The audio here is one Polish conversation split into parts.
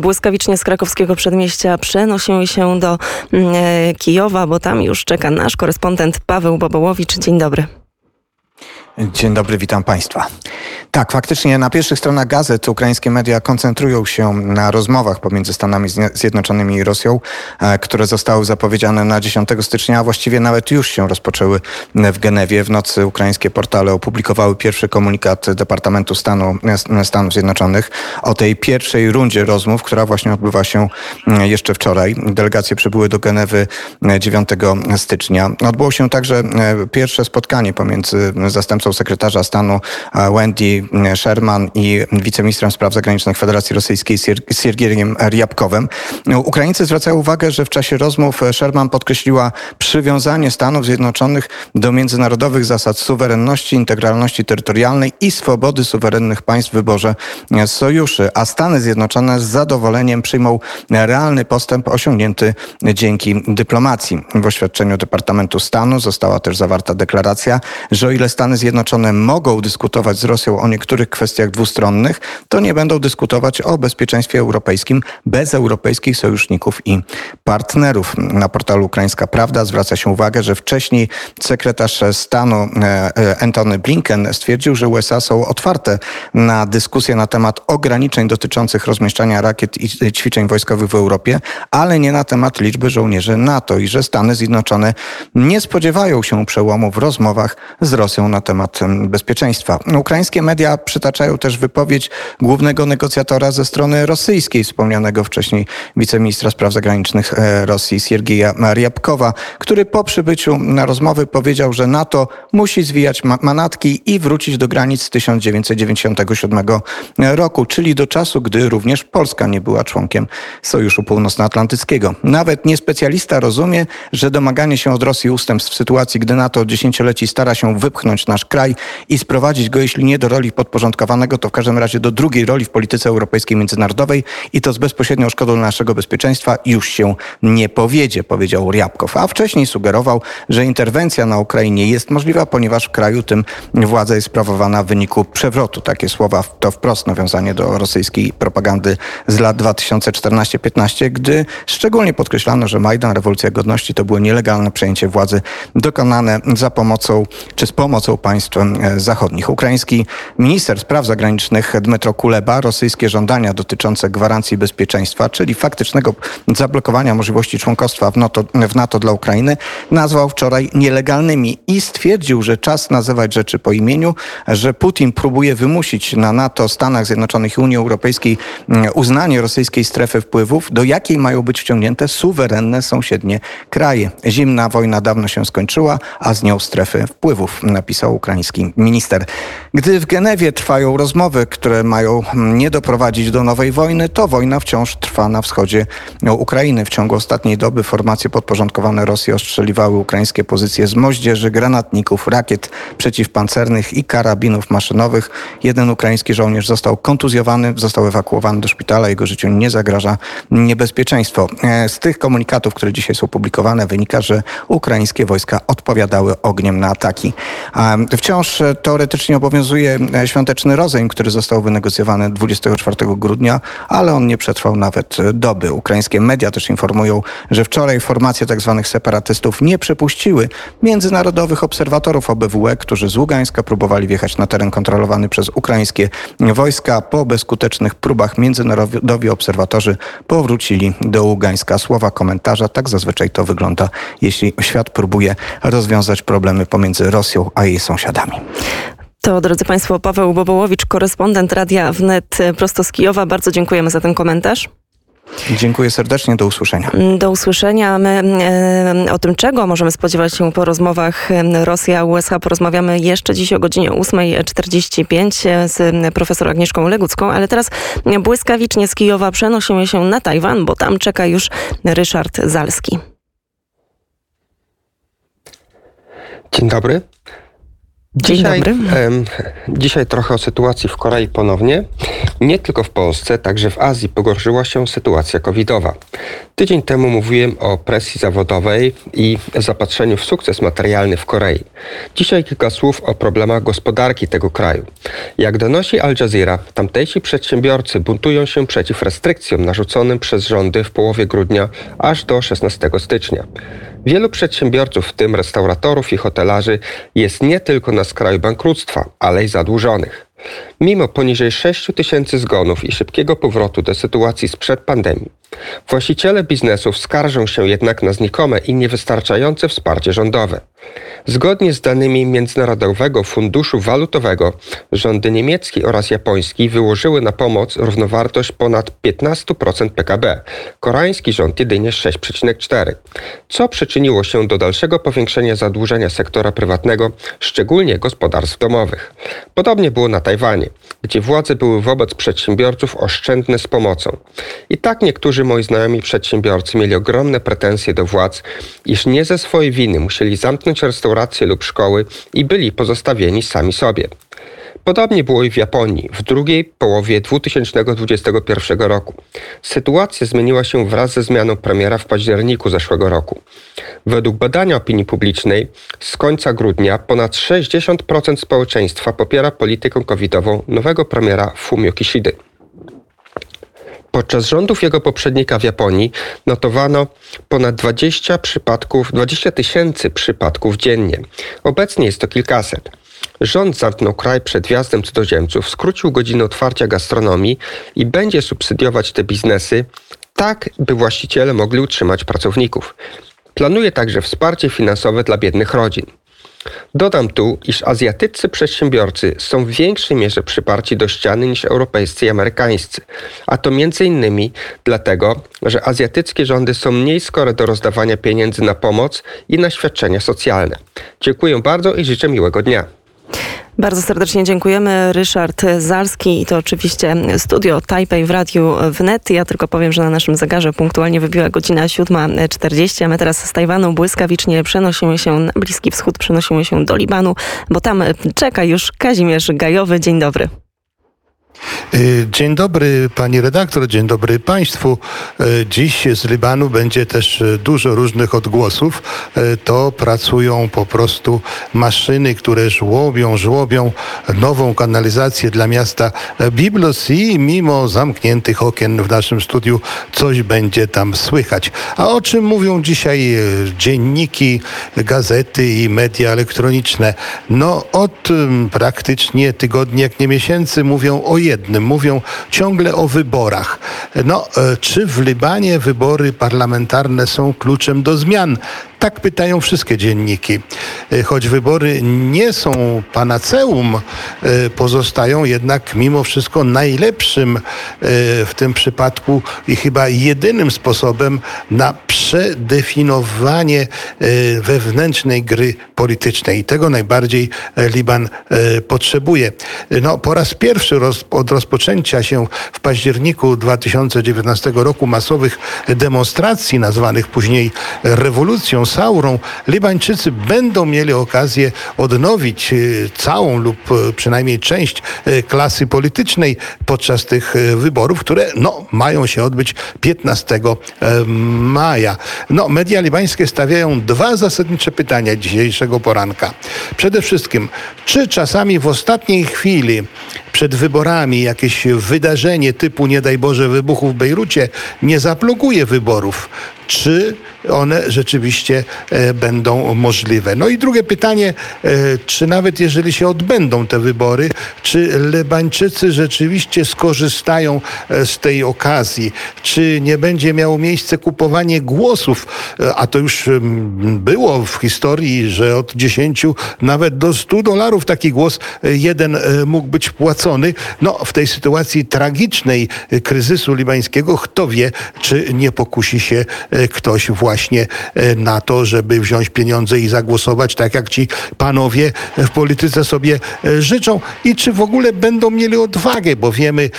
Błyskawicznie z krakowskiego przedmieścia przenosimy się do mm, e, Kijowa, bo tam już czeka nasz korespondent Paweł Bobołowicz. Dzień dobry. Dzień dobry, witam Państwa. Tak, faktycznie na pierwszych stronach gazet ukraińskie media koncentrują się na rozmowach pomiędzy Stanami Zjednoczonymi i Rosją, e, które zostały zapowiedziane na 10 stycznia, a właściwie nawet już się rozpoczęły w Genewie. W nocy ukraińskie portale opublikowały pierwszy komunikat Departamentu Stanu e, Stanów Zjednoczonych o tej pierwszej rundzie rozmów, która właśnie odbywa się mm, jeszcze wczoraj. Delegacje przybyły do Genewy 9 e, stycznia. Odbyło się także pierwsze spotkanie pomiędzy zastępcą zastępcą sekretarza stanu e, Wendy Sherman i wiceministrem spraw zagranicznych Federacji Rosyjskiej Siergiejem Riabkowem. Ukraińcy zwracają uwagę, że w czasie rozmów Sherman podkreśliła przywiązanie Stanów Zjednoczonych do międzynarodowych zasad suwerenności, integralności terytorialnej i swobody suwerennych państw w wyborze sojuszy, a Stany Zjednoczone z zadowoleniem przyjmą realny postęp osiągnięty dzięki dyplomacji. W oświadczeniu Departamentu Stanu została też zawarta deklaracja, że o ile Stany Zjednoczone Zjednoczone mogą dyskutować z Rosją o niektórych kwestiach dwustronnych, to nie będą dyskutować o bezpieczeństwie europejskim bez europejskich sojuszników i partnerów. Na portalu Ukraińska Prawda zwraca się uwagę, że wcześniej sekretarz stanu e, Antony Blinken stwierdził, że USA są otwarte na dyskusję na temat ograniczeń dotyczących rozmieszczania rakiet i ćwiczeń wojskowych w Europie, ale nie na temat liczby żołnierzy NATO i że Stany Zjednoczone nie spodziewają się przełomu w rozmowach z Rosją na temat temat bezpieczeństwa. Ukraińskie media przytaczają też wypowiedź głównego negocjatora ze strony rosyjskiej, wspomnianego wcześniej wiceministra spraw zagranicznych e, Rosji Siergieja Riabkowa, który po przybyciu na rozmowy powiedział, że NATO musi zwijać manatki i wrócić do granic z 1997 roku, czyli do czasu, gdy również Polska nie była członkiem Sojuszu Północnoatlantyckiego. Nawet niespecjalista rozumie, że domaganie się od Rosji ustępstw w sytuacji, gdy NATO dziesięcioleci stara się wypchnąć nasz kraj i sprowadzić go, jeśli nie do roli podporządkowanego, to w każdym razie do drugiej roli w polityce europejskiej międzynarodowej i to z bezpośrednią szkodą dla naszego bezpieczeństwa już się nie powiedzie, powiedział Riabkow. A wcześniej sugerował, że interwencja na Ukrainie jest możliwa, ponieważ w kraju tym władza jest sprawowana w wyniku przewrotu. Takie słowa to wprost nawiązanie do rosyjskiej propagandy z lat 2014-15, gdy szczególnie podkreślano, że Majdan, rewolucja godności to było nielegalne przejęcie władzy dokonane za pomocą czy z pomocą państw państw e, zachodnich. Ukraiński minister spraw zagranicznych Dmytro Kuleba rosyjskie żądania dotyczące gwarancji bezpieczeństwa, czyli faktycznego zablokowania możliwości członkostwa w NATO, w NATO dla Ukrainy, nazwał wczoraj nielegalnymi i stwierdził, że czas nazywać rzeczy po imieniu, że Putin próbuje wymusić na NATO, Stanach Zjednoczonych i Unii Europejskiej mm, uznanie rosyjskiej strefy wpływów, do jakiej mają być wciągnięte suwerenne sąsiednie kraje. Zimna wojna dawno się skończyła, a z nią strefy wpływów, napisał ukraiński ukraiński minister. Gdy w Genewie trwają rozmowy, które mają mm, nie doprowadzić do nowej wojny, to wojna wciąż trwa na wschodzie Ukrainy. W ciągu ostatniej doby formacje podporządkowane Rosji ostrzeliwały ukraińskie pozycje z moździerzy, granatników, rakiet przeciwpancernych i karabinów maszynowych. Jeden ukraiński żołnierz został kontuzjowany, został ewakuowany do szpitala. Jego życiu nie zagraża niebezpieczeństwo. E, z tych komunikatów, które dzisiaj są publikowane, wynika, że ukraińskie wojska odpowiadały ogniem na ataki. Wciąż e, teoretycznie obowiązuje e, świąteczny rozejm, który został wynegocjowany 24 grudnia, ale on nie przetrwał nawet e, doby. Ukraińskie media też informują, że wczoraj formacje tzw. Tak separatystów nie przepuściły międzynarodowych obserwatorów OBWE, którzy z Ługańska próbowali wjechać na teren kontrolowany przez ukraińskie wojska. Po bezskutecznych próbach międzynarodowi obserwatorzy powrócili do Ługańska. Słowa komentarza, tak zazwyczaj to wygląda, jeśli świat próbuje rozwiązać problemy pomiędzy Rosją a jej sąsiadami sąsiadami. To, drodzy Państwo, Paweł Bobołowicz, korespondent Radia Wnet prosto z Kijowa. Bardzo dziękujemy za ten komentarz. Dziękuję serdecznie, do usłyszenia. Do usłyszenia. My e, o tym, czego możemy spodziewać się po rozmowach Rosja-USA porozmawiamy jeszcze dziś o godzinie 8.45 z profesor Agnieszką Legucką, ale teraz błyskawicznie z Kijowa przenosimy się na Tajwan, bo tam czeka już Ryszard Zalski. Dzień dobry. Dzień dzisiaj, dobry. dzisiaj trochę o sytuacji w Korei ponownie. Nie tylko w Polsce, także w Azji pogorszyła się sytuacja covidowa. Tydzień temu mówiłem o presji zawodowej i zapatrzeniu w sukces materialny w Korei. Dzisiaj kilka słów o problemach gospodarki tego kraju. Jak donosi Al Jazeera, tamtejsi przedsiębiorcy buntują się przeciw restrykcjom narzuconym przez rządy w połowie grudnia aż do 16 stycznia. Wielu przedsiębiorców, w tym restauratorów i hotelarzy, jest nie tylko na skraju bankructwa, ale i zadłużonych. Mimo poniżej 6 tysięcy zgonów i szybkiego powrotu do sytuacji sprzed pandemii, właściciele biznesów skarżą się jednak na znikome i niewystarczające wsparcie rządowe. Zgodnie z danymi Międzynarodowego Funduszu Walutowego, rządy niemiecki oraz japoński wyłożyły na pomoc równowartość ponad 15% PKB, koreański rząd jedynie 6,4%, co przyczyniło się do dalszego powiększenia zadłużenia sektora prywatnego, szczególnie gospodarstw domowych. Podobnie było na Tajwanie, gdzie władze były wobec przedsiębiorców oszczędne z pomocą. I tak niektórzy moi znajomi przedsiębiorcy mieli ogromne pretensje do władz, iż nie ze swojej winy musieli zamknąć restauracje lub szkoły i byli pozostawieni sami sobie. Podobnie było i w Japonii w drugiej połowie 2021 roku. Sytuacja zmieniła się wraz ze zmianą premiera w październiku zeszłego roku. Według badania opinii publicznej z końca grudnia ponad 60% społeczeństwa popiera politykę covidową nowego premiera Fumio Kishidy. Podczas rządów jego poprzednika w Japonii notowano ponad 20 przypadków, 20 tysięcy przypadków dziennie. Obecnie jest to kilkaset. Rząd zamknął kraj przed wjazdem cudzoziemców, skrócił godziny otwarcia gastronomii i będzie subsydiować te biznesy tak, by właściciele mogli utrzymać pracowników. Planuje także wsparcie finansowe dla biednych rodzin. Dodam tu, iż azjatyccy przedsiębiorcy są w większej mierze przyparci do ściany niż europejscy i amerykańscy. A to między innymi dlatego, że azjatyckie rządy są mniej skore do rozdawania pieniędzy na pomoc i na świadczenia socjalne. Dziękuję bardzo i życzę miłego dnia. Bardzo serdecznie dziękujemy. Ryszard Zalski i to oczywiście studio Tajpej w Radiu Wnet. Ja tylko powiem, że na naszym zegarze punktualnie wybiła godzina 7.40, a my teraz z Tajwanu błyskawicznie przenosimy się na Bliski Wschód, przenosimy się do Libanu, bo tam czeka już Kazimierz Gajowy. Dzień dobry. Y, dzień dobry pani redaktor, dzień dobry państwu. Y, dziś z Libanu będzie też y, dużo różnych odgłosów. To pracują po prostu maszyny, które żłobią, żłobią nową kanalizację dla miasta Biblos i mimo zamkniętych okien w naszym studiu coś będzie tam słychać. A o czym mówią dzisiaj dzienniki, gazety i media elektroniczne? No od praktycznie tygodni, jak nie miesięcy mówią o jednym. Mówią ciągle o wyborach. No, e, czy w Libanie wybory parlamentarne są kluczem do zmian? Tak pytają wszystkie dzienniki. E, choć wybory nie są panaceum, e, pozostają jednak mimo wszystko najlepszym w tym przypadku i chyba jedynym sposobem na przedefinowanie wewnętrznej gry politycznej. I tego najbardziej Liban potrzebuje. No, po raz pierwszy od rozpoczęcia się w październiku 2019 roku masowych demonstracji, nazwanych później rewolucją Saurą, Libańczycy będą mieli okazję odnowić e, całą lub e, przynajmniej część e, klasy politycznej podczas tych wyborów, które no, mają się odbyć 15 maja. No, media libańskie stawiają dwa zasadnicze pytania dzisiejszego poranka. Przede wszystkim, czy czasami w ostatniej chwili przed wyborami jakieś wydarzenie typu, nie daj Boże, wybuchu w Bejrucie nie zablokuje wyborów. Czy one rzeczywiście e, będą możliwe. No i drugie pytanie, e, czy nawet jeżeli się odbędą te wybory, czy Lebańczycy rzeczywiście skorzystają e, z tej okazji? Czy nie będzie miało miejsce kupowanie głosów? A to już było w historii, że od 10 nawet do 100 dolarów taki głos jeden mógł być płacony. No w tej sytuacji tragicznej kryzysu libańskiego, kto wie, czy nie pokusi się ktoś właśnie właśnie na to, żeby wziąć pieniądze i zagłosować tak, jak ci panowie w polityce sobie życzą i czy w ogóle będą mieli odwagę, bo wiemy,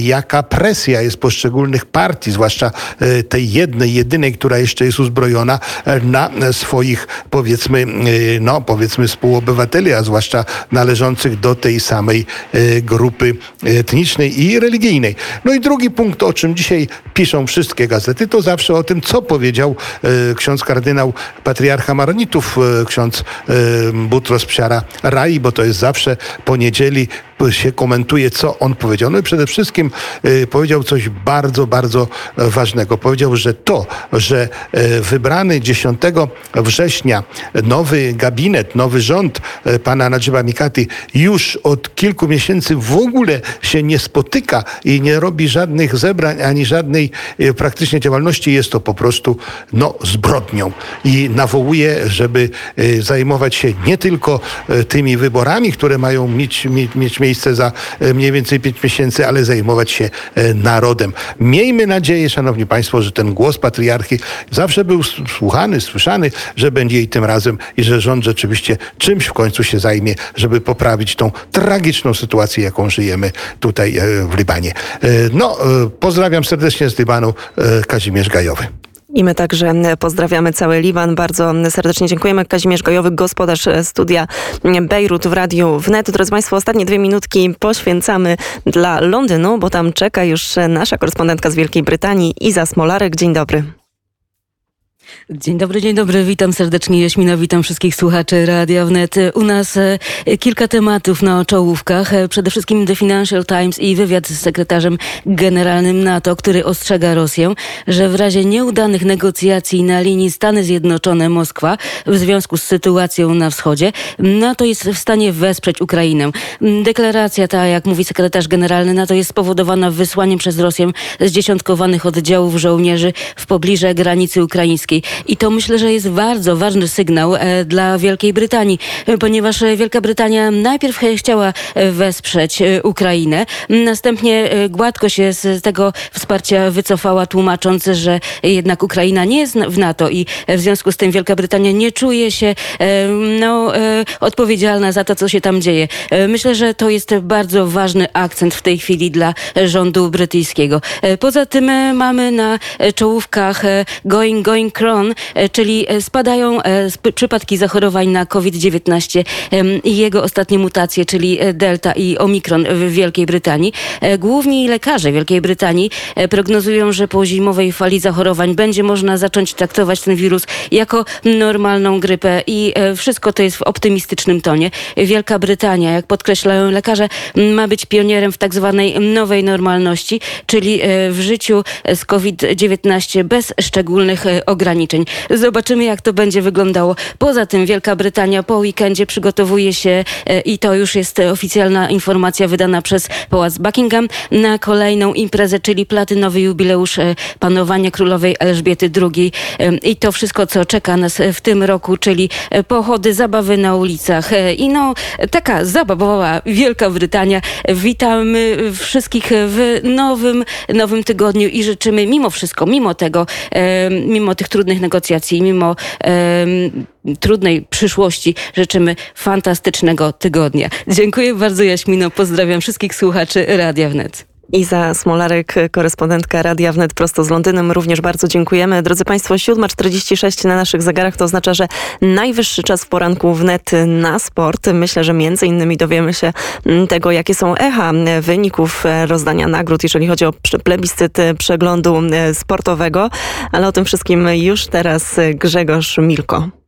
jaka presja jest poszczególnych partii, zwłaszcza tej jednej, jedynej, która jeszcze jest uzbrojona na swoich, powiedzmy, no, powiedzmy współobywateli, a zwłaszcza należących do tej samej grupy etnicznej i religijnej. No i drugi punkt, o czym dzisiaj piszą wszystkie gazety, to zawsze o tym, co powiedział e, ksiądz kardynał patriarcha Maronitów, e, ksiądz e, Butros Psiara Rai, bo to jest zawsze poniedzieli się komentuje, co on powiedział. No i przede wszystkim y, powiedział coś bardzo, bardzo ważnego. Powiedział, że to, że y, wybrany 10 września nowy gabinet, nowy rząd y, pana Nadziba Mikati już od kilku miesięcy w ogóle się nie spotyka i nie robi żadnych zebrań ani żadnej praktycznie działalności, jest to po prostu no, zbrodnią. I nawołuje, żeby zajmować się nie tylko tymi wyborami, które mają mieć, mieć, mieć miejsce za e, mniej więcej pięć miesięcy, ale zajmować się e, narodem. Miejmy nadzieję, szanowni państwo, że ten głos patriarchy zawsze był słuchany, słyszany, że będzie i tym razem i że rząd rzeczywiście czymś w końcu się zajmie, żeby poprawić tą tragiczną sytuację, jaką żyjemy tutaj e, w Libanie. No, pozdrawiam serdecznie z Libanu Kazimierz Gajowy. I my także pozdrawiamy cały Liban. Bardzo serdecznie dziękujemy. Kazimierz Gojowy, gospodarz studia Bejrut w Radiu Wnet. Drodzy Państwo, ostatnie dwie minutki poświęcamy dla Londynu, bo tam czeka już nasza korespondentka z Wielkiej Brytanii, Iza Smolarek. Dzień dobry. Dzień dobry, dzień dobry. Witam serdecznie Jaśmina, witam wszystkich słuchaczy Radia Wnet. U nas e, kilka tematów na czołówkach. E, przede wszystkim The Financial Times i wywiad z sekretarzem generalnym NATO, który ostrzega Rosję, że w razie nieudanych negocjacji na linii Stany Zjednoczone-Moskwa w związku z sytuacją na wschodzie, NATO jest w stanie wesprzeć Ukrainę. Deklaracja ta, jak mówi sekretarz generalny NATO, jest spowodowana wysłaniem przez Rosję zdziesiątkowanych oddziałów żołnierzy w pobliże granicy ukraińskiej. I to myślę, że jest bardzo ważny sygnał e, dla Wielkiej Brytanii, e, ponieważ e, Wielka Brytania najpierw chciała wesprzeć Ukrainę, następnie gładko się z tego wsparcia wycofała, tłumacząc, że jednak Ukraina nie jest w NATO i w związku z tym Wielka Brytania nie czuje się no, odpowiedzialna za to, co się tam dzieje. Myślę, że to jest bardzo ważny akcent w tej chwili dla rządu brytyjskiego. Poza tym mamy na czołówkach Going, Going, Cron E, czyli e, spadają e, przypadki zachorowań na COVID-19 i jego ostatnie mutacje, czyli Delta i Omikron w Wielkiej Brytanii. Główni lekarze Wielkiej Brytanii prognozują, że po zimowej fali zachorowań będzie można zacząć traktować ten wirus jako normalną grypę i wszystko to jest w optymistycznym tonie. Wielka Brytania, jak podkreślają lekarze, ma być pionierem w tak zwanej nowej normalności, czyli w życiu z COVID-19 bez szczególnych ograniczeń. Zobaczymy, jak to będzie wyglądało. Poza tym Wielka Brytania po weekendzie przygotowuje się e, i to już jest oficjalna informacja wydana przez Pałac Buckingham na kolejną imprezę, czyli platynowy jubileusz e, panowania królowej Elżbiety II. E, I to wszystko, co czeka nas w tym roku, czyli pochody, zabawy na ulicach. I no, taka zabawowa Wielka Brytania. Witamy wszystkich w nowym, nowym tygodniu i życzymy mimo wszystko, mimo tego, mimo tych trudnych negocjacji, mimo trudnej przyszłości życzymy fantastycznego tygodnia. Dziękuję bardzo Jaśmino, pozdrawiam wszystkich słuchaczy Radia Wnet. Iza Smolarek, korespondentka Radia Wnet prosto z Londynem. Również bardzo dziękujemy. Drodzy Państwo, 7.46 na naszych zegarach to oznacza, że najwyższy czas w poranku Wnet na sport. Myślę, że między innymi dowiemy się mm, tego, jakie są echa wyników rozdania nagród, jeżeli chodzi o plebiscyt przeglądu sportowego. Ale o tym wszystkim już teraz Grzegorz Milko.